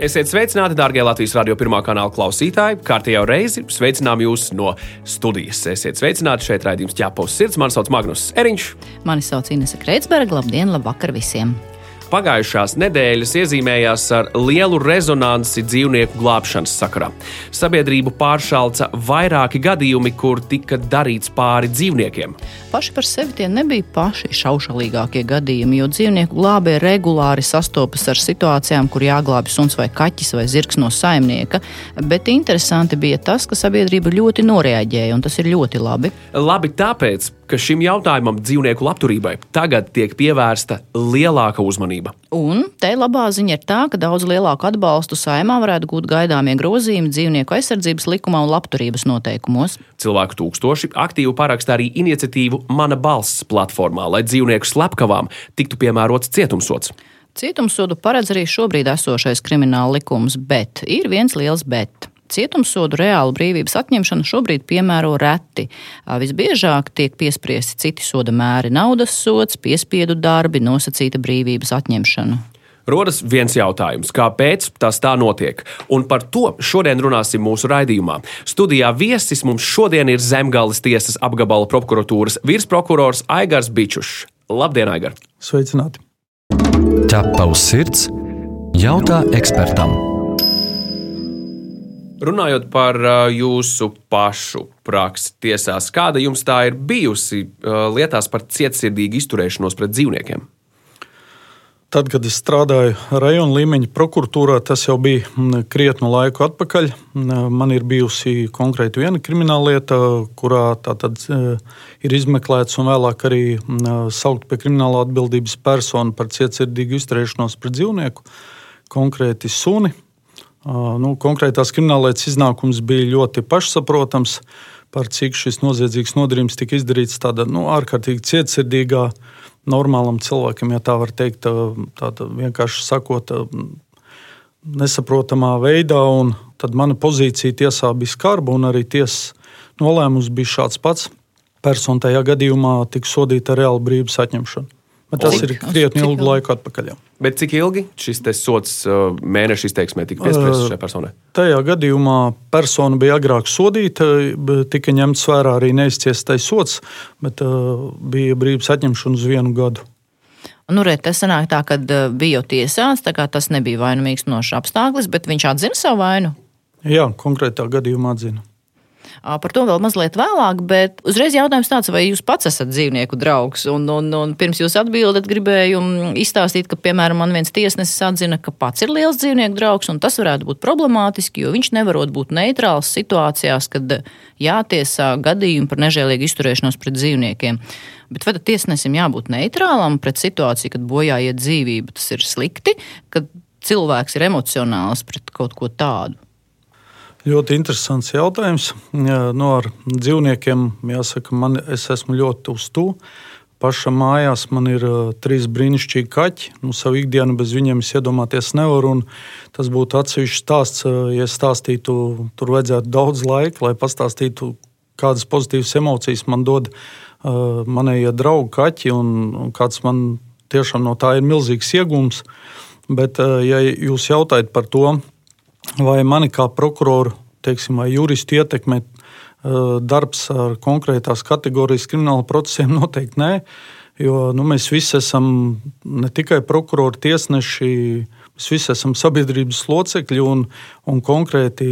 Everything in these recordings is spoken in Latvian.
Esiet sveicināti, darbie Latvijas radio pirmā kanāla klausītāji. Kārtējā reizi sveicinām jūs no studijas. Esiet sveicināti šeit, raidījums ķēpos sirds. Mani sauc Magnus Eriņš. Mani sauc Inese Kreitsberga. Labdien, labvakar visiem! Pagājušās nedēļas iezīmējās ar lielu rezonanci dzīvnieku glābšanas sakarā. Sabiedrību pāršalca vairāki gadījumi, kur tika darīts pāri dzīvniekiem. Paši par sevi tie nebija paši šaušalīgākie gadījumi, jo dzīvnieku glābēji regulāri sastopas ar situācijām, kur jāglābj suns vai kaķis vai zirgs no saimnieka. Bet interesanti bija tas, ka sabiedrība ļoti noreaģēja, un tas ir ļoti labi. Labi tāpēc, ka šim jautājumam, dzīvnieku labturībai, tagad tiek pievērsta lielāka uzmanība. Un te labā ziņa ir tā, ka daudz lielāku atbalstu saimā varētu gūt gaidāmie grozījumi dzīvnieku aizsardzības likumā un labturības noteikumos. Cilvēku tūkstoši aktīvi paraksta arī iniciatīvu Mana balss platformā, lai dzīvnieku slepkavām tiktu piemērots cietumsots. Cietumsodu paredz arī šobrīd esošais krimināla likums, bet ir viens liels bet. Cietumsodu reālu brīvības atņemšanu šobrīd piemēro reti. Visbiežāk tiek piespriesti citi soda mēri - naudas sots, piespiedu darbi, nosacīta brīvības atņemšana. Rodas viens jautājums, kāpēc tas tā notiek? Un par to šodien runāsim mūsu raidījumā. Studijā viesis mums šodien ir Zemgales tiesas apgabala prokuratūras virsprokurors Aigars Bičušs. Labdien, Aigar! Sveicināti! Ķepa uz sirds - jautā ekspertam! Runājot par jūsu pašu praksi tiesās, kāda jums tā ir bijusi lietās par cietsirdīgu izturēšanos pret dzīvniekiem? Tad, kad es strādāju rajona līmeņa prokuratūrā, tas jau bija krietnu laiku atpakaļ. Man ir bijusi konkrēti viena krimināla lieta, kurā tātad ir izmeklēts un vēlāk arī saukt pie krimināla atbildības personu par cietsirdīgu izturēšanos pret dzīvnieku, konkrēti suni. Nu, konkrētās krimināllietas iznākums bija ļoti pašsaprotams, par cik šis noziedzīgs nodarījums tika izdarīts tādā nu, ārkārtīgi cietsirdīgā, normālam cilvēkam, ja tā var teikt, tāda vienkārši sakot, nesaprotamā veidā. Tad mana pozīcija tiesā bija skarba, un arī tiesas nolēmums bija šāds pats. Persona tajā gadījumā tika sodīta ar reālu brīvības atņemšanu. Bet tas ir krietni ilgu laiku atpakaļ. Jau. Bet cik ilgi šis sots mēneša izteiksmē tika piespriests šai personai? Tajā gadījumā persona bija agrāk sodīta, tika ņemts vērā arī neizciestais sots, bet bija brīvības atņemšana uz vienu gadu. Nu, re, tas sanāk tā, ka bija jau tiesāts, tā kā tas nebija vainīgs nošs apstākļus, bet viņš atzina savu vainu. Jā, konkrētā gadījumā atzina. Par to vēl mazliet vēlāk, bet uzreiz jautājums tāds, vai jūs pats esat dzīvnieku draugs? Un, un, un pirms jūs atbildat, gribēju izstāstīt, ka, piemēram, man viens tiesnesis atzina, ka pats ir liels dzīvnieku draugs, un tas varētu būt problemātiski, jo viņš nevarot būt neitrāls situācijās, kad jātiesā gadījumi par nežēlīgu izturēšanos pret dzīvniekiem. Bet vai tiesnesim jābūt neitrālam pret situāciju, kad bojā iet dzīvība? Tas ir slikti, kad cilvēks ir emocionāls pret kaut ko tādu. Ļoti interesants jautājums. No nu, ar dzīvniekiem, jāsaka, man, es esmu ļoti uz to. Pašā mājās man ir uh, trīs brīnišķīgi kaķi. Nu, savu ikdienu bez viņiem es iedomāties nevaru. Tas būtu atsevišķs stāsts. Ja es stāstītu, tur vajadzētu daudz laika, lai pastāstītu, kādas pozitīvas emocijas man dod uh, manējie draugi kaķi. Un, un kāds man tiešām no tā ir milzīgs iegūms. Bet, uh, ja jūs jautājat par to, vai mani kā prokuroru teiksim, vai juristu ietekmē darbs ar konkrētās kategorijas krimināla procesiem? Noteikti nē. Jo nu, mēs visi esam ne tikai prokurori, tiesneši, mēs visi esam sabiedrības locekļi un, un konkrēti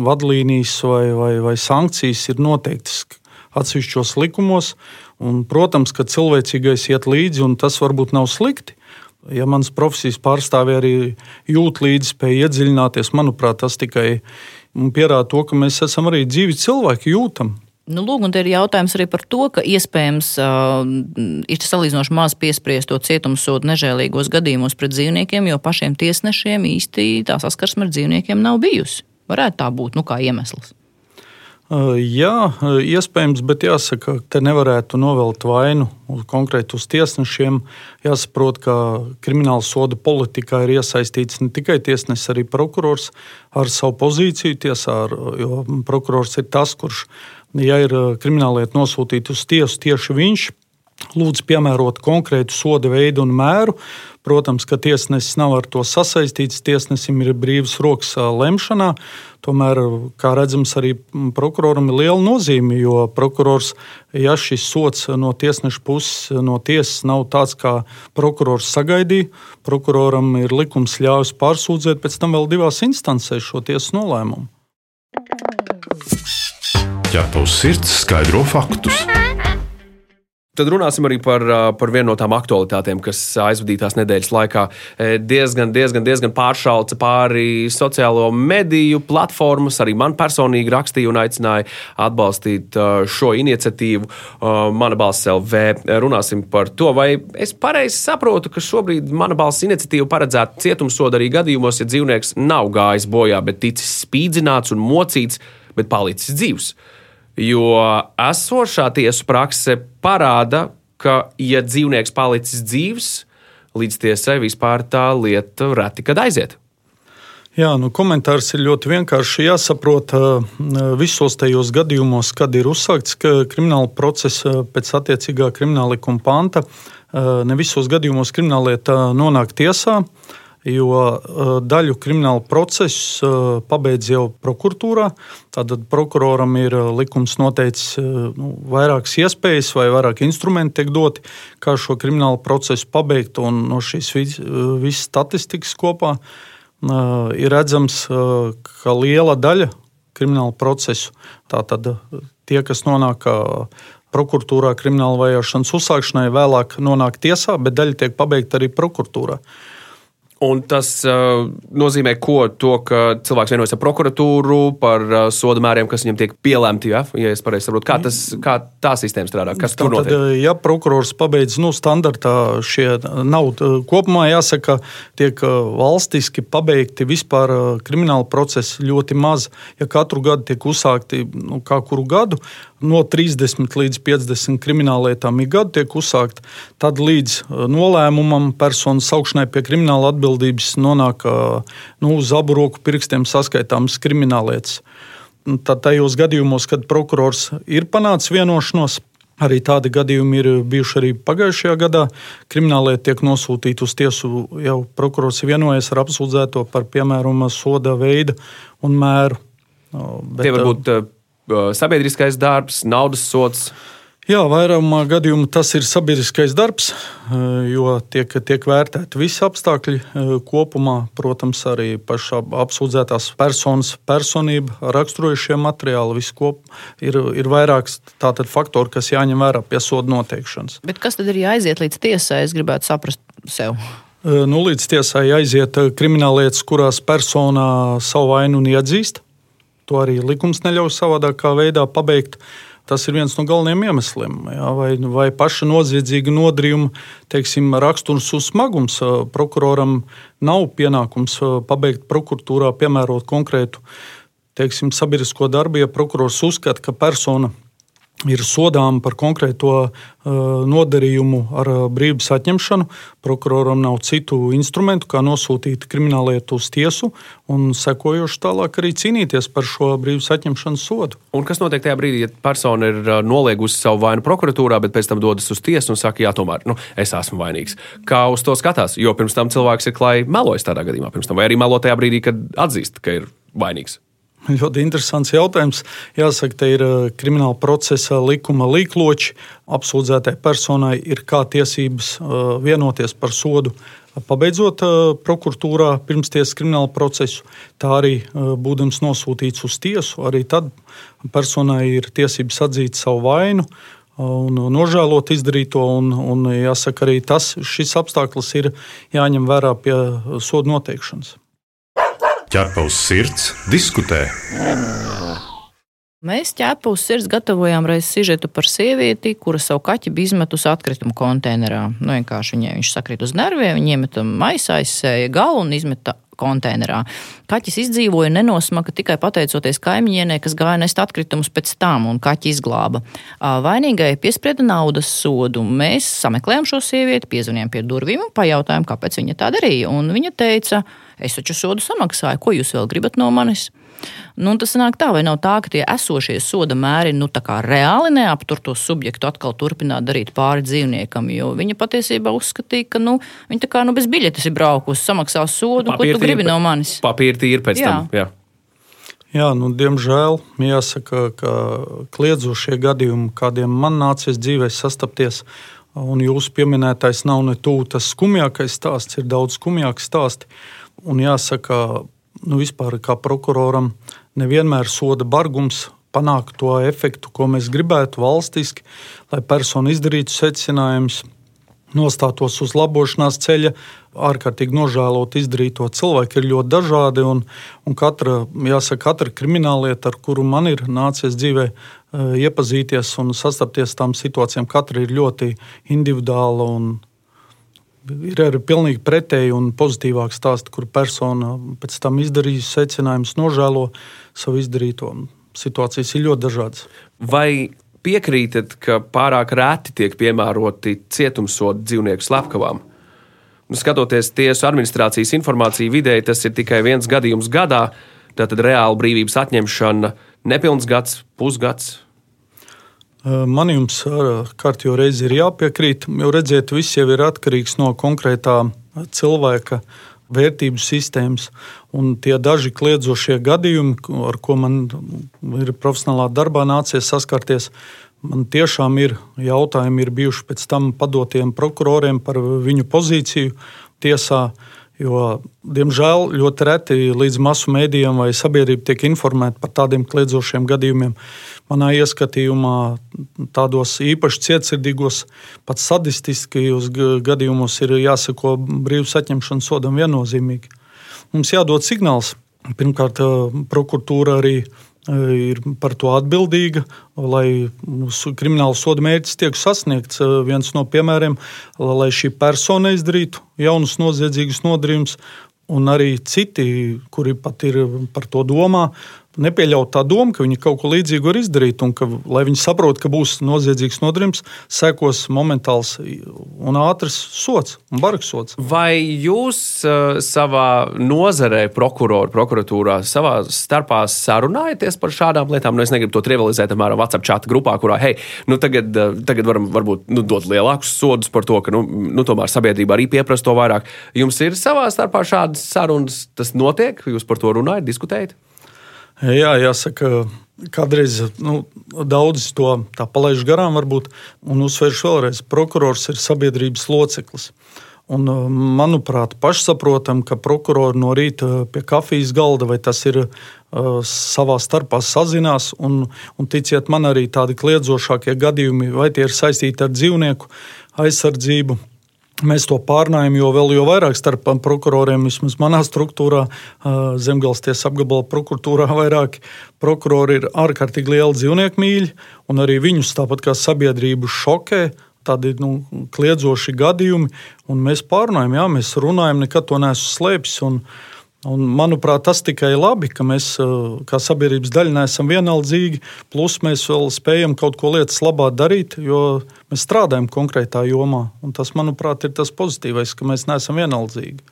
vadlīnijas vai, vai, vai sankcijas ir noteiktas atsevišķos likumos. Un, protams, ka cilvēcīgais iet līdzi, un tas varbūt nav slikti. Ja mans profesijas pārstāvji arī jūt līdzi, spēj iedziļināties, manuprāt, tas tikai pierāda to, ka mēs esam arī dzīvi cilvēki, jūtam. Nu, lūk, un te ir jautājums arī par to, ka iespējams uh, ir salīdzinoši maz piespriesto cietumsodu nežēlīgos gadījumos pret dzīvniekiem, jo pašiem tiesnešiem īsti tā saskarsme ar dzīvniekiem nav bijusi. Varētu tā būt, nu, kā iemesls. Jā, iespējams, bet jāsaka, ka te nevarētu novelt vainu konkrēti uz tiesnešiem. Jāsaprot, ka krimināla soda politikā ir iesaistīts ne tikai tiesnesis, arī prokurors ar savu pozīciju tiesā, jo prokurors ir tas, kurš, ja ir krimināllieta nosūtīta uz tiesu, tieši viņš lūdz piemērot konkrētu soda veidu un mēru. Protams, ka tiesnesis nav ar to sasaistīts. Tiesnesim ir brīvs rokas lemšanā. Tomēr, kā redzams, arī prokuroram ir liela nozīme, jo prokurors, ja šis sots no tiesneša puses, no tiesas nav tāds, kā prokurors sagaidīja, prokuroram ir likums ļaujas pārsūdzēt pēc tam vēl divās instancēs šo tiesas nolēmumu. Ķerpaus sirds skaidro faktus Tad runāsim arī par, par vienu no tām aktualitātēm, kas aizvadītās nedēļas laikā diezgan, diezgan, diezgan pāršauca pāri sociālo mediju platformas. Arī man personīgi rakstīja un aicināja atbalstīt šo iniciatīvu. Mana balss LV. Runāsim par to, vai es pareizi saprotu, ka šobrīd mana balss iniciatīva paredzēta cietumsoda arī gadījumos, ja dzīvnieks nav gājis bojā, bet ticis spīdzināts un mocīts, bet palicis dzīvs. Jo esošā tiesu prakse parāda, ka, ja dzīvnieks palicis dzīvs, līdz tiesai vispār tā lieta reti kad aiziet. Jā, nu, komentārs ir ļoti vienkārši jāsaprot. Visos tajos gadījumos, kad ir uzsākts krimināla process pēc attiecīgā krimināla likuma panta, ne visos gadījumos krimināllieta nonāk tiesā jo uh, daļu kriminālu procesu uh, pabeidz jau prokuratūrā. Tātad prokuroram ir uh, likums noteicis nu, vairākas iespējas vai vairāk instrumenti tiek doti, kā šo kriminālu procesu pabeigt. No šīs visas statistikas kopā ir redzams, ka liela daļa kriminālu procesu, tātad tie, kas nonāk prokuratūrā krimināla vajāšanas uzsākšanai, vēlāk nonāk tiesā, bet daļa tiek pabeigta arī prokuratūrā. Un tas uh, nozīmē, ko to, ka cilvēks vienojas ar prokuratūru par uh, soda mēriem, kas viņam tiek pielēmti. Ja, ja es pareizi saprotu, kā, tas, kā tā sistēma strādā, kas tur notiek. Tad, ja prokurors pabeidz nu, standartā, šie nav kopumā jāsaka, tiek valstiski pabeigti vispār krimināla procesi ļoti maz. Ja katru gadu tiek uzsākti, nu, kā kuru gadu, no 30 līdz 50 krimināllietām ik gadu tiek uzsākta. Tad līdz uh, nolēmumam personas saukšanai pie krimināla atbildības nonāk uh, nu, uz abu roku pirkstiem saskaitāmas krimināllietas. Tad tajos gadījumos, kad prokurors ir panācis vienošanos, Arī tādi gadījumi ir bijuši arī pagājušajā gadā. Krimināllieta tiek nosūtīta uz tiesu, jau prokurors ir vienojies ar apsūdzēto par piemēram soda veidu un mēru. Bet, Tie var būt sabiedriskais darbs, naudas sots. Jā, vairumā gadījumā tas ir sabiedriskais darbs, jo tiek, tiek vērtēti visi apstākļi kopumā. Protams, arī pašā apsūdzētās personas personība, raksturojušie materiāli, viss kopā ir, ir vairāks faktori, kas jāņem vērā pie soda noteikšanas. Bet kas tad ir jāaiziet līdz tiesai? Es gribētu saprast sev. Nu, līdz tiesai aiziet krimināllietas, kurās persona savu vainu neatzīst. To arī likums neļauj savādākā veidā pabeigt. Tas ir viens no galvenajiem iemesliem. Jā, vai, vai paša noziedzīga nodarījuma teiksim, raksturs un smagums prokuroram nav pienākums pabeigt prokuratūrā, piemērot konkrētu teiksim, sabiedrisko darbu, ja prokurors uzskata, ka persona ir sodām par konkrēto uh, nodarījumu ar uh, brīvības atņemšanu. Prokuroram nav citu instrumentu, kā nosūtīt krimināllietu uz tiesu un sekojoši tālāk arī cīnīties par šo brīvības atņemšanas sodu. Un kas notiek tajā brīdī, ja persona ir uh, noliegusi savu vainu prokuratūrā, bet pēc tam dodas uz tiesu un saka, jā, tomēr nu, es esmu vainīgs? Kā uz to skatās? Jo pirms tam cilvēks ir klāji melojis tādā gadījumā, vai arī melo tajā brīdī, kad atzīst, ka ir vainīgs. Ļoti interesants jautājums. Jāsaka, te ir uh, krimināla procesa likuma līkloči. Apsūdzētai personai ir kā tiesības uh, vienoties par sodu. Pabeidzot uh, prokuratūrā pirmstiesas kriminālu procesu, tā arī būdams nosūtīts uz tiesu, arī tad personai ir tiesības atzīt savu vainu un nožēlot izdarīto. Un, un jāsaka, arī tas, šis apstākļus ir jāņem vērā pie sodu noteikšanas ķepa uz sirds, diskutē. Mēs ķēpu uz sirds gatavojām reizi sižetu par sievieti, kura savu kaķi bija izmetusi atkritumu konteinerā. Nu, vienkārši viņai viņš sakrīt uz nerviem, viņa iemeta maisā, aizsēja galu un izmeta konteinerā. Kaķis izdzīvoja nenosmaka tikai pateicoties kaimiņienei, kas gāja nest atkritumus pēc tam, un kaķi izglāba. Vainīgai piesprieda naudas sodu. Mēs sameklējām šo sievieti, piezvanījām pie durvīm un pajautājām, kāpēc viņa tā darīja. Un viņa teica, es taču sodu samaksāju, ko jūs vēl gribat no manis? Nu, tas nāk tā, vai nav tā, ka tie esošie soda mēri nu, reāli neaptur to subjektu atkal turpināt darīt pāri dzīvniekam, jo viņa patiesībā uzskatīja, ka nu, viņa tā kā nu, bez biļetes ir braukusi, samaksā sodu, Papīr ko tu gribi no manis. Papīri tīri pēc jā. tam. Jā. Jā, nu, diemžēl jāsaka, ka kliedzošie gadījumi, kādiem man nācies dzīvē sastapties, un jūsu pieminētais nav ne tuvu tas skumjākais stāsts, ir daudz skumjāks stāsti. Un jāsaka, nu, vispār kā prokuroram nevienmēr soda bargums panāk to efektu, ko mēs gribētu valstiski, lai persona izdarītu secinājumus, nostātos uz labošanās ceļa, ārkārtīgi nožēlot izdarīto cilvēku, ir ļoti dažādi. Un, un katra, jāsaka, katra krimināllieta, ar kuru man ir nācies dzīvē eh, iepazīties un sastapties tām situācijām, katra ir ļoti individuāla un Ir arī pilnīgi pretēji un pozitīvāk stāsti, kur persona pēc tam izdarījusi secinājumus, nožēlo savu izdarīto. Situācijas ir ļoti dažādas. Vai piekrītat, ka pārāk reti tiek piemēroti cietumsodi dzīvnieku slepkavām? Nu, skatoties tiesu administrācijas informāciju vidēji, tas ir tikai viens gadījums gadā. Tātad reāla brīvības atņemšana nepilns gads, pusgads, Man jums kārtībā reizi ir jāpiekrīt, jo redziet, viss jau ir atkarīgs no konkrētā cilvēka vērtību sistēmas. Un tie daži kliedzošie gadījumi, ar ko man ir profesionālā darbā nācies saskarties, man tiešām ir jautājumi, ir bijuši pēc tam padotiem prokuroriem par viņu pozīciju tiesā. Jo, diemžēl ļoti reti līdz masu mēdījiem vai sabiedrība tiek informēta par tādiem kliedzošiem gadījumiem. Manā ieskatījumā, tādos īpaši cietsirdīgos, pat sadistiskajos gadījumos ir jāsako brīvs atņemšanas sodam viennozīmīgi. Mums jādod signāls. Pirmkārt, prokuratūra arī ir par to atbildīga, lai krimināla soda mērķis tiek sasniegts. Viens no piemēriem, lai šī persona izdarītu jaunus noziedzīgus nodarījumus, un arī citi, kuri pat ir par to domā, nepieļaut tā doma, ka viņi kaut ko līdzīgu var izdarīt, un ka, lai viņi saprotu, ka būs noziedzīgs nodarījums, sekos momentāls un ātrs sots un bargs sots. Vai jūs uh, savā nozarē, prokuroru, prokuratūrā, savā starpā sarunājaties par šādām lietām? Nu, es negribu to trivializēt, apmēram WhatsApp čata grupā, kurā, hei, nu tagad, uh, tagad varam varbūt nu, dot lielākus sodus par to, ka, nu, nu tomēr sabiedrība arī pieprasa to vairāk. Jums ir savā starpā šādas sarunas, tas notiek, jūs par to runājat, diskutējat? Jā, jāsaka, kādreiz nu, daudzi to palaiž garām, varbūt, un uzsveršu vēlreiz, prokurors ir sabiedrības loceklis. Un, manuprāt, pašsaprotam, ka prokurori no rīta pie kafijas galda vai tas ir uh, savā starpā sazinās. Un, un ticiet man, arī tādi kliedzošākie gadījumi, vai tie ir saistīti ar dzīvnieku aizsardzību, Mēs to pārnājam, jo vēl jo vairāk starp prokuroriem, vismaz manā struktūrā, Zemgales tiesas apgabala prokuratūrā, vairāki prokurori ir ārkārtīgi lieli dzīvnieku mīļi, un arī viņus tāpat kā sabiedrību šokē tādi nu, kliedzoši gadījumi, un mēs pārnājam, jā, mēs runājam, nekad to neesmu slēpis. Un, Un, manuprāt, tas tikai labi, ka mēs eh, kā sabiedrības daļa neesam vienaldzīgi, plus mēs vēl spējam kaut ko lietas labā darīt, jo mēs strādājam konkrētā jomā. Un tas, manuprāt, ir tas pozitīvais, ka mēs neesam vienaldzīgi.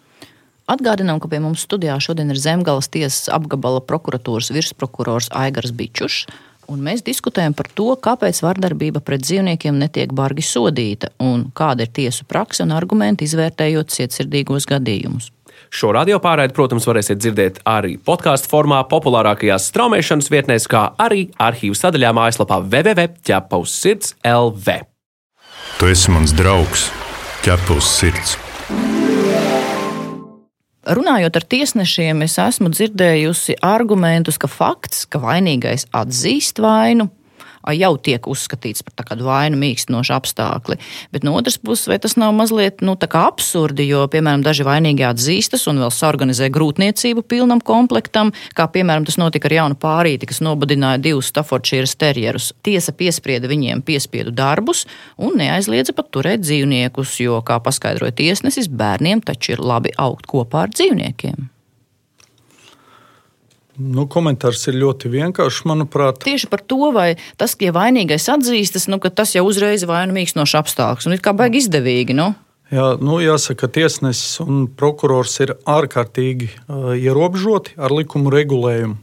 Atgādinām, ka pie mums studijā šodien ir Zemgales tiesas apgabala prokuratūras virsprokurors Aigars Bičušs. Un mēs diskutējam par to, kāpēc vardarbība pret dzīvniekiem netiek bargi sodīta un kāda ir tiesu praksa un argumenti izvērtējot cietsirdīgos gadījumus. Šo radio pārraidi, protams, varēsiet dzirdēt arī podkāstu formā, populārākajās straumēšanas vietnēs, kā arī arhīvu sadaļā mājaslapā www.ķepaus LV. Tu esi mans draugs, ķepaus sirds. Runājot ar tiesnešiem, es esmu dzirdējusi argumentus, ka fakts, ka vainīgais atzīst vainu, jau tiek uzskatīts par tādu vainu mīkstinošu apstākli. Bet no otras puses, vai tas nav mazliet nu, absurdi, jo, piemēram, daži vainīgi atzīstas un vēl sarganizē grūtniecību pilnam komplektam, kā piemēram tas notika ar jaunu pārīti, kas nobadināja divus Staffordshire terjerus. Tiesa piesprieda viņiem piespiedu darbus un neaizliedza pat turēt dzīvniekus, jo, kā paskaidroja tiesnesis, bērniem taču ir labi augt kopā ar dzīvniekiem. Nu, komentārs ir ļoti vienkāršs, manuprāt. Tieši par to, vai tas, ja vainīgais atzīstas, nu, ka tas jau uzreiz ir vainu mīkstinošs apstākļus. Un it kā baigi izdevīgi. Nu? Jā, nu, jāsaka, tiesnesis un prokurors ir ārkārtīgi uh, ierobežoti ar likumu regulējumu.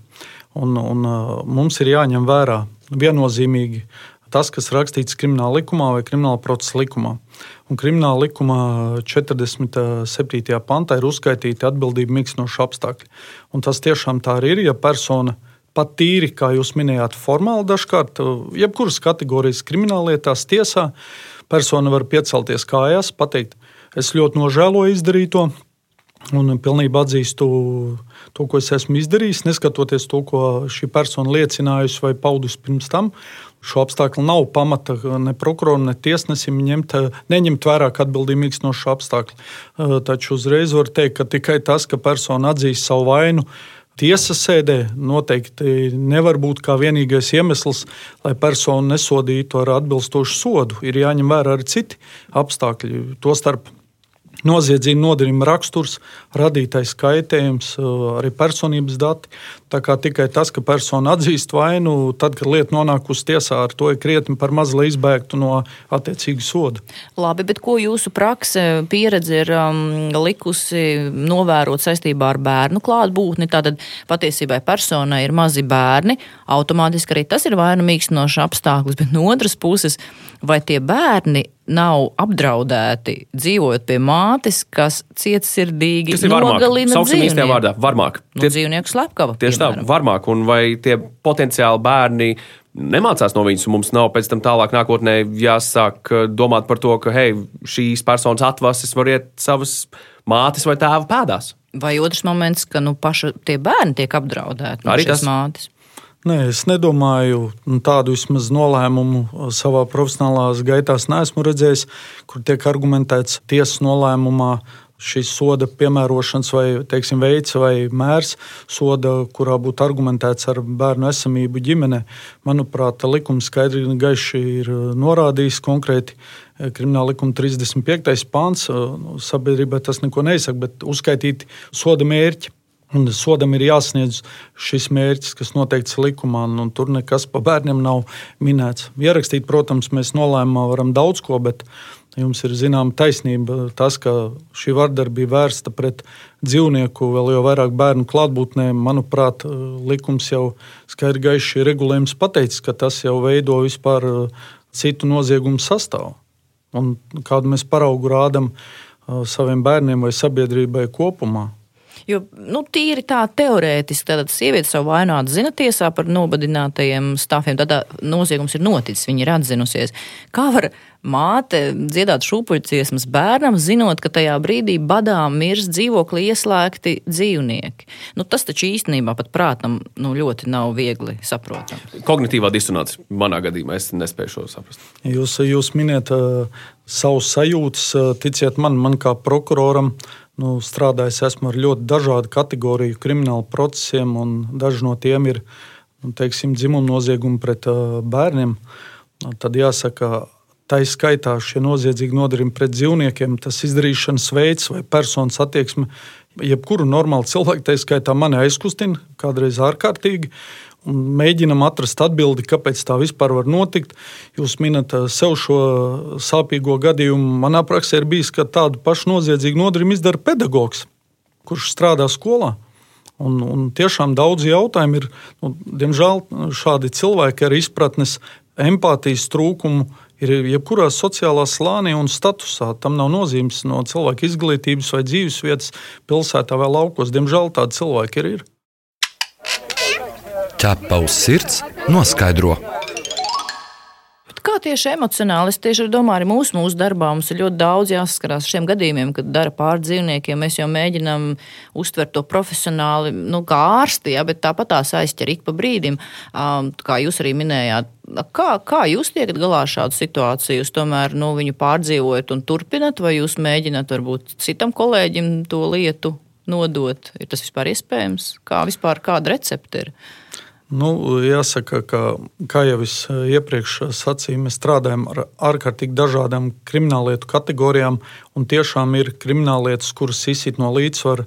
Un, un, uh, mums ir jāņem vērā viennozīmīgi tas, kas rakstīts krimināla likumā vai krimināla procesa likumā. Un krimināla likumā 47. pantā ir uzskaitīti atbildību mīkstinoši apstākļi. Un tas tiešām tā arī ir, ja persona pat tīri, kā jūs minējāt, formāli dažkārt, jebkuras kategorijas krimināllietās tiesā, persona var piecelties kājās, pateikt, es ļoti nožēloju izdarīto. Un pilnībā atzīstu to, ko es esmu izdarījis, neskatoties to, ko šī persona liecinājusi vai paudusi pirms tam šo apstākļu nav pamata ne prokuroram, ne tiesnesim ņemt, neņemt vērā kā atbildīgs no šo apstākļu. Taču uzreiz var teikt, ka tikai tas, ka persona atzīst savu vainu, Tiesas sēdē noteikti nevar būt kā vienīgais iemesls, lai personu nesodītu ar atbilstošu sodu. Ir jāņem vērā arī citi apstākļi, tostarp noziedzīga nodarījuma raksturs, radītais kaitējums, arī personības dati. Tā kā tikai tas, ka persona atzīst vainu, tad, kad lieta nonāk uz tiesā, ar to ir krietni par maz, lai izbēgtu no attiecīga soda. Labi, bet ko jūsu prakse pieredze ir um, likusi novērot saistībā ar bērnu klātbūtni? Tātad patiesībā personai ir mazi bērni, automātiski arī tas ir vainu mīkstinošs apstākļus, bet no otras puses, vai tie bērni nav apdraudēti dzīvojot pie mātes, kas cietsirdīgi nogalina dzīvnieku. Vārdā, varmāk. Nu, tie, dzīvnieku slepkava. Tieši tā, varmāk. Un vai tie potenciāli bērni nemācās no viņas, un mums nav pēc tam tālāk nākotnē jāsāk uh, domāt par to, ka hei, šīs personas atvases var iet savas mātes vai tēva pēdās. Vai otrs moments, ka nu, paši tie bērni tiek apdraudēti no Arī šīs tas. mātes? Nē, es nedomāju, tādu vismaz nolēmumu savā profesionālā gaitā neesmu redzējis, kur tiek argumentēts tiesas nolēmumā šīs soda piemērošanas vai, teiksim, veids vai mērs, soda, kurā būtu argumentēts ar bērnu esamību ģimenē. Manuprāt, likums skaidri un gaiši ir norādījis konkrēti. Krimināla likuma 35. pāns sabiedrībai tas neko neizsaka, bet uzskaitīti soda mērķi. Un sodam ir jāsniedz šis mērķis, kas noteikts likumā, un tur nekas par bērniem nav minēts. Ierakstīt, protams, mēs nolēmumā varam daudz ko, bet jums ir zināma taisnība. Tas, ka šī vardarbība vērsta pret dzīvnieku, vēl jau vairāk bērnu klātbūtnē, manuprāt, likums jau skaidri gaiši regulējums pateicis, ka tas jau veido vispār uh, citu noziegumu sastāvu. Un kādu mēs paraugu rādām uh, saviem bērniem vai sabiedrībai kopumā. Jo nu, tīri tā teorētiski, tad sieviete savu vainu atzina tiesā par nobadinātajiem stāviem. Tad noziegums ir noticis, viņa ir atzinusies. Kā var māte dziedāt šūpuļciesmas bērnam, zinot, ka tajā brīdī badā mirs dzīvoklī ieslēgti dzīvnieki? Nu, tas taču īstenībā pat prātam nu, ļoti nav viegli saprotams. Kognitīvā disonance manā gadījumā es nespēju šo saprast. Jūs, jūs minējat uh, savus sajūtas, uh, ticiet man, man kā prokuroram. Uh, nu, strādājis esmu ar ļoti dažādu kategoriju kriminālu procesiem, un daži no tiem ir nu, teiksim, dzimuma noziegumi pret bērniem. Nu, tad jāsaka, tā ir skaitā šie noziedzīgi nodarījumi pret dzīvniekiem, tas izdarīšanas veids vai personas attieksme. Jebkuru normālu cilvēku, tā skaitā mani aizkustina, kādreiz ārkārtīgi mēģinam atrast atbildi, kāpēc tā vispār var notikt. Jūs minat eh, sev šo sāpīgo gadījumu. Manā praksē ir bijis, ka tādu pašu noziedzīgu nodarījumu izdara pedagogs, kurš strādā skolā. Un, un tiešām daudz jautājumu ir, nu, diemžēl, šādi cilvēki ar izpratnes, empātijas trūkumu ir jebkurā sociālā slānī un statusā. Tam nav nozīmes no cilvēka izglītības vai dzīvesvietas, pilsētā vai laukos. Diemžēl tādi cilvēki ir. ir ķepa uz sirds noskaidro. Kā tieši emocionāli? Es tieši domāju, arī mūsu, mūsu darbā mums ir ļoti daudz jāsaskarās ar šiem gadījumiem, kad dara pār dzīvniekiem. Mēs jau mēģinām uztvert to profesionāli, nu, kā ārsti, ja, bet tāpat tās aizķer ik pa brīdim. Um, kā jūs arī minējāt, kā, kā jūs tiekat galā ar šādu situāciju? Jūs tomēr nu, viņu pārdzīvojat un turpinat, vai jūs mēģināt varbūt citam kolēģim to lietu nodot? Ir tas vispār iespējams? Kā vispār kāda recepte ir? Nu, jāsaka, ka, kā jau es eh, iepriekš sacīju, mēs strādājam ar ārkārtīgi dažādām krimināllietu kategorijām, tiešām ir krimināllietas, kuras izsit no līdzsvara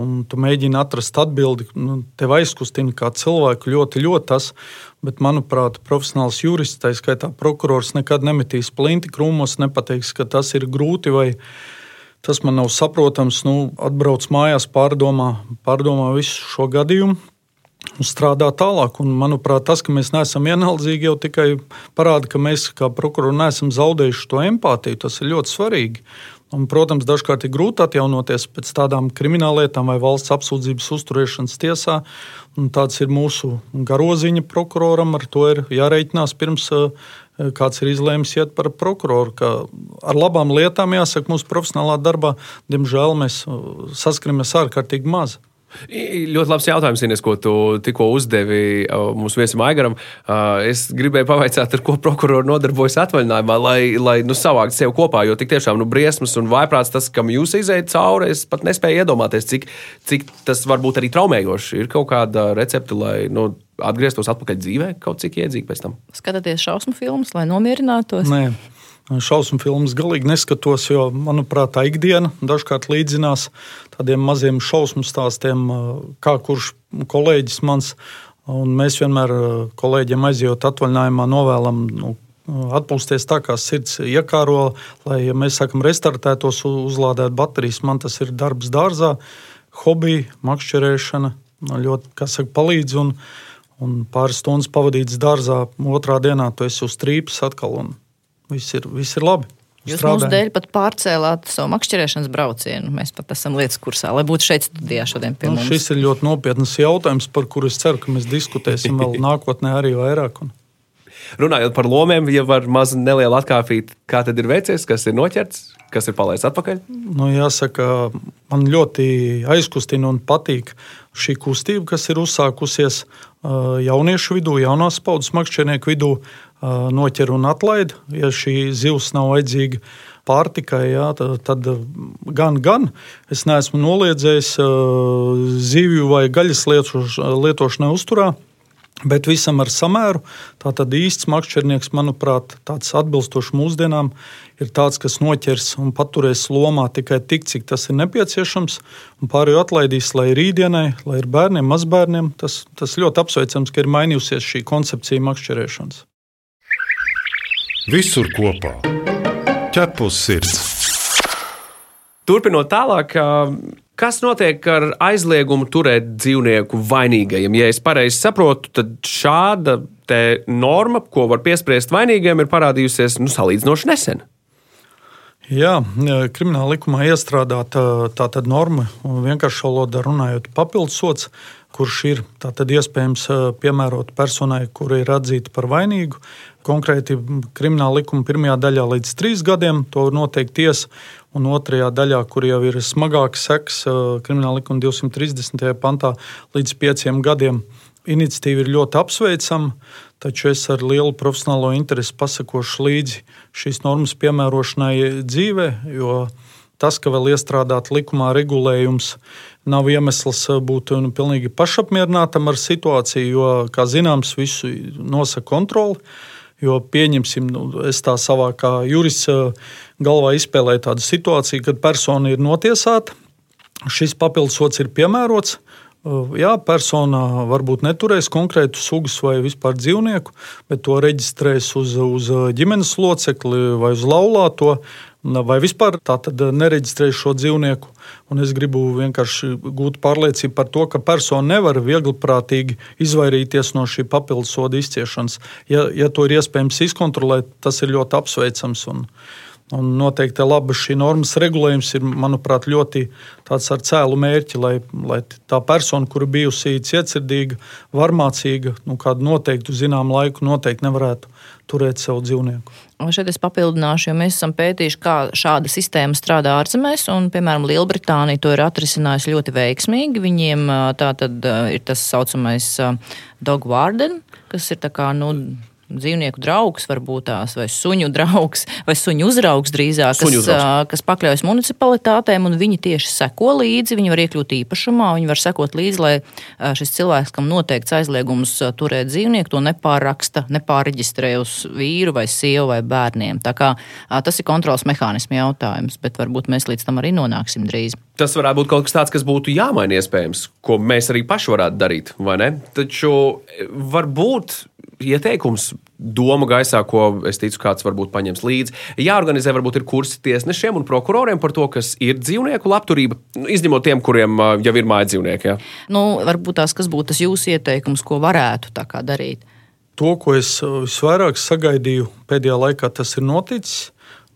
un tu mēģini atrast atbildi. Nu, tev aizkustina kā cilvēku ļoti, ļoti tas, bet, manuprāt, profesionāls jurists, tā skaitā prokurors, nekad nemetīs plinti krūmos, nepateiks, ka tas ir grūti vai tas man nav saprotams. Nu, atbrauc mājās, pārdomā, pārdomā visu šo gadījumu. Strādā tālāk. Un, manuprāt, tas, ka mēs neesam vienaldzīgi, jau tikai parāda, ka mēs, kā prokurori, neesam zaudējuši to empātiju. Tas ir ļoti svarīgi. Un, protams, dažkārt ir grūti atjaunoties pēc tādām krimināllietām vai valsts apsūdzības uzturēšanas tiesā. Tāds ir mūsu garoziņa prokuroram. Ar to ir jāreikinās pirms eh, kāds ir izlēmis iet par prokuroru. Ar labām lietām, jāsaka, mūsu profesionālā darbā, diemžēl, mēs eh, saskaramies ārkārtīgi maz. Ļoti labs jautājums, Ines, ko tu tikko uzdevi mūsu viesim Aigaram. Es gribēju pavaicāt, ar ko prokurori nodarbojas atvaļinājumā, lai, lai nu, savāktu sevi kopā. Jo tik tiešām nu, briesmas un vaiprāts tas, kam jūs izējat cauri, es pat nespēju iedomāties, cik, cik tas var būt arī traumējoši. Ir kaut kāda recepte, lai nu, atgrieztos atpakaļ dzīvē, kaut cik iedzīgi pēc tam. Skatāties šausmu filmas, lai nomierinātos. Nē. Šausmu filmas galīgi neskatos, jo, manuprāt, tā ikdiena dažkārt līdzinās tādiem maziem šausmu stāstiem, kā kurš kolēģis mans. Mēs vienmēr kolēģiem aizjot atvaļinājumā novēlam nu, atpūsties tā, kā sirds iekāro, lai, ja mēs sakam, restartētos, uzlādēt baterijas. Man tas ir darbs dārzā, hobija, makšķerēšana. Ļoti, kas saka, palīdz. Un, un pāris stundas pavadītas dārzā, otrā dienā tu esi uz trīpas atkal. Un, Viss ir, viss ir labi. Jūs Strādājam. mūsu dēļ pat pārcēlāt savu makšķerēšanas braucienu. Mēs pat esam lietas kursā, lai būtu šeit studijā šodien pie nu, mums. Šis ir ļoti nopietns jautājums, par kuru es ceru, ka mēs diskutēsim vēl nākotnē arī vairāk. Un... Runājot par lomiem, ja var mazu nelielu atkāpīt, kā tad ir veicies, kas ir noķerts, kas ir palaists atpakaļ? Nu, jāsaka, man ļoti aizkustina un patīk šī kustība, kas ir uzsākusies jauniešu vidū, jaunās paudzes makšķernieku vidū noķer un atlaid. Ja šī zivs nav vajadzīga pārtikai, jā, tad, tad gan, gan es neesmu noliedzējis zivju vai gaļas lietošanai uzturā. Bet visam ar samēru. Tātad īsts makšķernieks, manuprāt, tāds atbilstošs mūsdienām, ir tāds, kas noķers un paturēs lomā tikai tik, cik tas ir nepieciešams, un pārējo atlaidīs, lai rītdienai, lai ir bērniem, mazbērniem. Tas, tas ļoti apsveicams, ka ir mainījusies šī koncepcija makšķerēšanas. Visur kopā - ķepus sirds. Turpinot tālāk, kas notiek ar aizliegumu turēt dzīvnieku vainīgajiem? Ja es pareizi saprotu, tad šāda norma, ko var piespriest vainīgajiem, ir parādījusies nu, salīdzinoši nesen. Jā, krimināla likumā iestrādāta tāda norma, vienkārši valodā runājot, papildus kurš ir iespējams piemērot personai, kura ir atzīta par vainīgu, konkrēti krimināla likuma pirmajā daļā līdz trīs gadiem. To noteikti tiesa. Un otrajā daļā, kur jau ir smagāks seks, krimināla likuma 230. pantā līdz pieciem gadiem. Iniciatīva ir ļoti apsveicama, taču es ar lielu profesionālo interesi pasakošu līdzi šīs normas piemērošanai dzīvē, jo tas, ka vēl iestrādāt likumā regulējums, nav iemesls būt nu, pilnīgi pašapmierinātam ar situāciju, jo, kā zināms, visu nosaka kontroli. Jo pieņemsim, nu, es tā savā kā jurists eh, galvā izspēlēju tādu situāciju, kad persona ir notiesāta, šis papildus ir piemērots. Eh, jā, persona varbūt neturēs konkrētu sugas vai vispār dzīvnieku, bet to reģistrēs uz, uz ģimenes locekli vai uz laulāto vai vispār tātad nereģistrēju šo dzīvnieku. Un es gribu vienkārši gūt pārliecību par to, ka persona nevar viegliprātīgi izvairīties no šī papildus soda izciešanas. Ja, ja to ir iespējams izkontrolēt, tas ir ļoti apsveicams. Un, Un noteikti laba šī normas regulējums ir, manuprāt, ļoti tāds ar cēlu mērķi, lai, lai tā persona, kura bijusi cietsirdīga, varmācīga, nu, kādu noteiktu zināmu laiku noteikti nevarētu turēt savu dzīvnieku. Šeit es papildināšu, jo mēs esam pētījuši, kā šāda sistēma strādā ārzemēs, un, piemēram, Lielbritānija to ir atrisinājusi ļoti veiksmīgi. Viņiem tā tad ir tas saucamais dog warden, kas ir kā, nu, dzīvnieku draugs, varbūt tās, vai suņu draugs, vai suņu uzraugs drīzāk, Suņu kas, uzraugs. ā, kas pakļaujas municipalitātēm, un viņi tieši seko līdzi, viņi var iekļūt īpašumā, viņi var sekot līdzi, lai šis cilvēks, kam noteikts aizliegums turēt dzīvnieku, to nepārraksta, nepārreģistrē uz vīru vai sievu vai bērniem. Tā kā tas ir kontrols mehānismu jautājums, bet varbūt mēs līdz tam arī nonāksim drīz. Tas varētu būt kaut kas tāds, kas būtu jāmaina iespējams, ko mēs arī paši varētu darīt, vai ne? Taču varbūt ieteikums, doma gaisā, ko es ticu, kāds varbūt paņems līdzi. Jāorganizē varbūt ir kursi tiesnešiem un prokuroriem par to, kas ir dzīvnieku labturība, nu, izņemot tiem, kuriem jau ir māja dzīvnieki. Ja? Nu, varbūt tās, kas būtu tas jūsu ieteikums, ko varētu tā kā darīt. To, ko es visvairāk sagaidīju pēdējā laikā, tas ir noticis.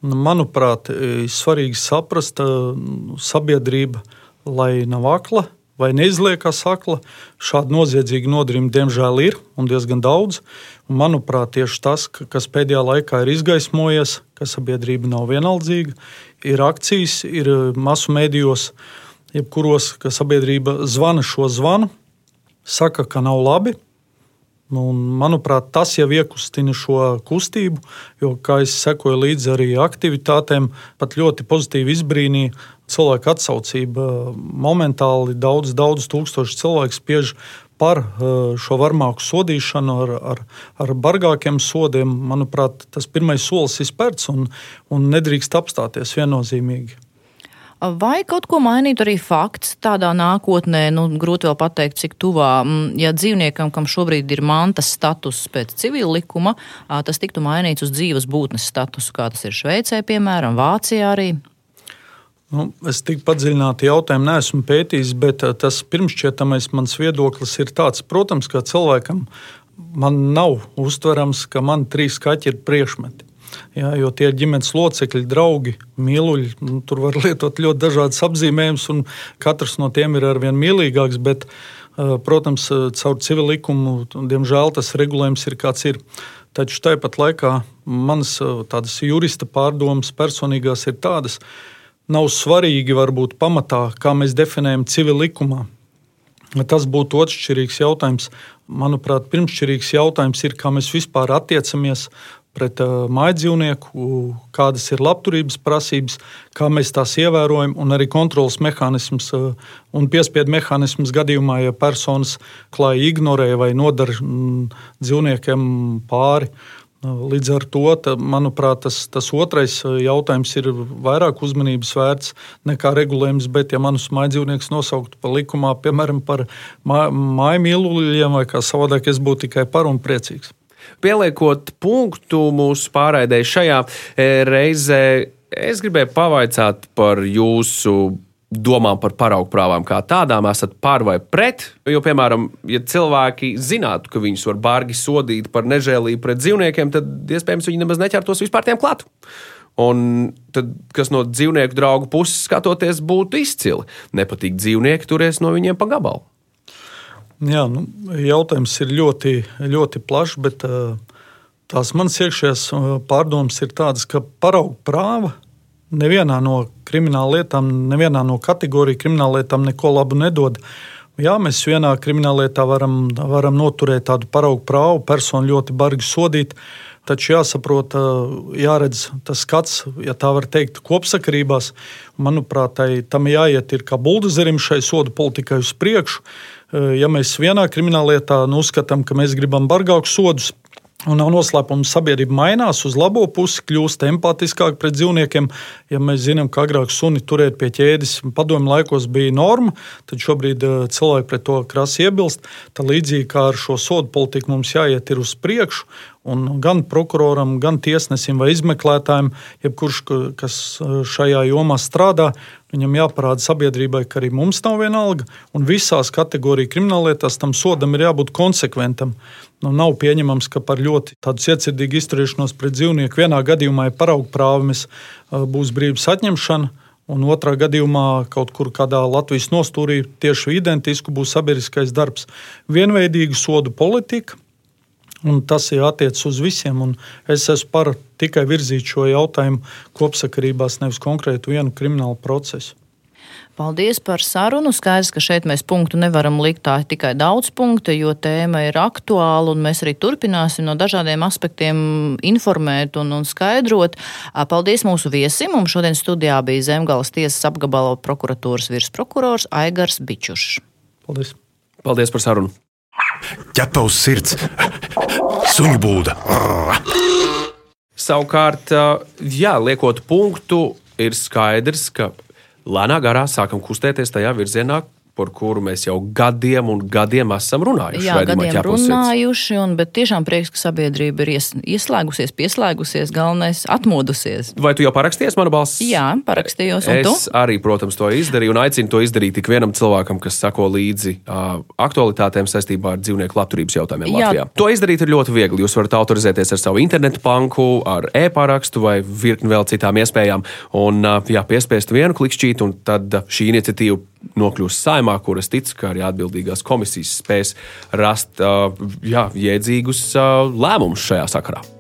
Un, Manuprāt, ir svarīgi saprast, uh, sabiedrība, lai nav akla vai neizliekas akla. Šādu noziedzīgu nodarījumu, diemžēl, ir un diezgan daudz. Un, manuprāt, tieši tas, ka- kas pēdējā laikā ir izgaismojies, ka sabiedrība nav vienaldzīga, ir akcijas, ir uh, masu mēdījos, jebkuros, ka sabiedrība zvana šo zvanu, saka, ka nav labi. Un, manuprāt, tas jau iekustina šo kustību, jo, kā es sekoju līdzi arī aktivitātēm, pat ļoti pozitīvi izbrīnīja cilvēku atsaucība. Momentāli daudz, daudz tūkstoši cilvēku spiež par eh, šo varmāku sodīšanu ar, ar, ar bargākiem sodiem. Manuprāt, tas pirmais solis ir spērts un, un nedrīkst apstāties viennozīmīgi. Vai kaut ko mainītu arī fakts tādā nākotnē, nu, grūti vēl pateikt, cik tuvā, mm, ja dzīvniekam, kam šobrīd ir mantas status pēc civila likuma, tas tiktu mainīts uz dzīves būtnes statusu, kā tas ir Šveicē, piemēram, Vācijā arī. Nu, es tik padziļināti jautājumu neesmu pētījis, bet tas pirmšķietamais mans viedoklis ir tāds, protams, ka cilvēkam man nav uztverams, ka man trīs kaķi ir priekšmeti. Jā, jo tie ir ģimenes locekļi, draugi, mīluļi. Nu, tur var lietot ļoti dažādas apzīmējumus, un katrs no tiem ir arvien mīlīgāks. Bet, eh, protams, eh, caur civilu likumu, diemžēl, tas regulējums ir kāds ir. Taču tāpat laikā manas eh, tādas jurista pārdomas personīgās ir tādas, nav svarīgi varbūt pamatā, kā mēs definējam civilu likumā. Tas būtu otršķirīgs jautājums. Manuprāt, pirmšķirīgs jautājums ir, kā mēs vispār attiecamies pret uh, mājdzīvnieku, kādas ir labturības prasības, kā mēs tās ievērojam, un arī kontrolas mehānisms uh, un piespiedu mehānisms gadījumā, ja personas klāji ignorē vai nodara mm, dzīvniekiem pāri. Līdz ar to, ta, manuprāt, tas, tas otrais jautājums ir vairāk uzmanības vērts nekā regulējums. Bet, ja manus mājdzīvniekus nosauktu par likumā, piemēram, par māju mīluļiem vai kā savādāk, es būtu tikai par un priecīgs. Pieliekot punktu mūsu pārraidē šajā e, reizē, es gribēju pavaicāt par jūsu domām par paraugu prāvām kā tādām, esat par vai pret. Jo, piemēram, ja cilvēki zinātu, ka viņus var bargi sodīt par nežēlību pret dzīvniekiem, tad iespējams viņi nemaz neķertos vispār tiem klāt. Un tad, kas no dzīvnieku draugu puses skatoties, būtu izcili. Nepatīk dzīvnieki, turies no viņiem pa gabalu. Jā, nu, jautājums ir ļoti, ļoti plašs, bet tās manas iekšējās pārdomas ir tādas, ka paraugu prāva nevienā no krimināla lietām, nevienā no kategoriju krimināla lietām neko labu nedod. Jā, mēs vienā krimināla lietā varam, varam noturēt tādu paraugu prāvu, personu ļoti bargi sodīt. Taču jāsaprot, jāredz tas skats, ja tā var teikt, kopsakarībās. Manuprāt, tai, tam jāiet ir kā buldozerim šai sodu politikai uz priekšu. Ja mēs vienā krimināllietā nu, uzskatām, ka mēs gribam bargākus sodus, Un nav noslēpums, sabiedrība mainās uz labo pusi, kļūst empātiskāk pret dzīvniekiem. Ja mēs zinām, ka agrāk suni turēt pie ķēdes padomju laikos bija norma, tad šobrīd cilvēki pret to krasi iebilst. Tad līdzīgi kā ar šo sodu politiku mums jāiet uz priekšu. Un gan prokuroram, gan tiesnesim vai izmeklētājiem, jebkurš, kas šajā jomā strādā, viņam jāparāda sabiedrībai, ka arī mums nav viena alga. Un visās kategorijās krimināllietās tam sodam ir jābūt konsekventam. Nu, nav pieņemams, ka par ļoti cietsirdīgu izturēšanos pret dzīvnieku vienā gadījumā ir paraugu prāvis, būs brīvības atņemšana. Un otrā gadījumā, kaut kur kādā Latvijas nostūrī, tieši identiski būs sabiedriskais darbs. Vienveidīga sodu politika, Un tas ir attiecis uz visiem. Es esmu par tikai virzīt šo jautājumu kopsakarībās, nevis konkrētu vienu kriminālu procesu. Paldies par sarunu. Skaidrs, ka šeit mēs punktu nevaram likt tā tikai daudz punktu, jo tēma ir aktuāla un mēs arī turpināsim no dažādiem aspektiem informēt un, un skaidrot. Paldies mūsu viesim. Mums šodien studijā bija Zemgales tiesas apgabala prokuratūras virsprokurors Aigars Bičušs. Paldies! Paldies par sarunu! Ķepa uz sirds, suņu būda. Savukārt, jā, liekot punktu, ir skaidrs, ka lēnā garā sākam kustēties tajā virzienā, par kuru mēs jau gadiem un gadiem esam runājuši. Jā, gadiem runājuši, un, bet tiešām prieks, ka sabiedrība ir ies, ieslēgusies, pieslēgusies, galvenais atmodusies. Vai tu jau parakstījies manu balsi? Jā, parakstījos. Es tu? arī, protams, to izdarīju un aicinu to izdarīt ik vienam cilvēkam, kas sako līdzi uh, aktualitātēm saistībā ar dzīvnieku labturības jautājumiem Jā. Latvijā. To izdarīt ir ļoti viegli. Jūs varat autorizēties ar savu internetu banku, ar e-parakstu vai virkni vēl citām iespējām, un uh, jā, piespiest vienu klikšķīti, un tad šī iniciatīva nokļūs saimā, kuras ticu, ka arī atbildīgās komisijas spēs rast jā, jēdzīgus lēmumus šajā sakarā.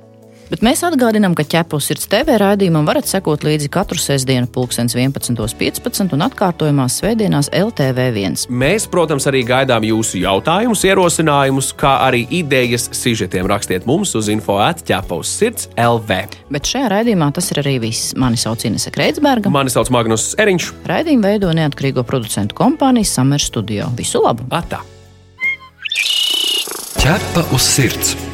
Bet mēs atgādinām, ka ķepus sirds TV raidījumam varat sekot līdzi katru sestdienu, 11.15 un atkārtojumā svētdienās LTV1. Mēs, protams, arī gaidām jūsu jautājumus, ierosinājumus, kā arī idejas sižetiem. Rakstiet mums uz info atķepus sirds LV. Bet šajā raidījumā tas ir arī viss. Mani sauc Inese Kreitsberga. Mani sauc Magnus Eriņš. Raidījumu veido neatkarīgo producentu kompāniju Summer Studio. Visu labu! Atā. Ķepa uz sirds!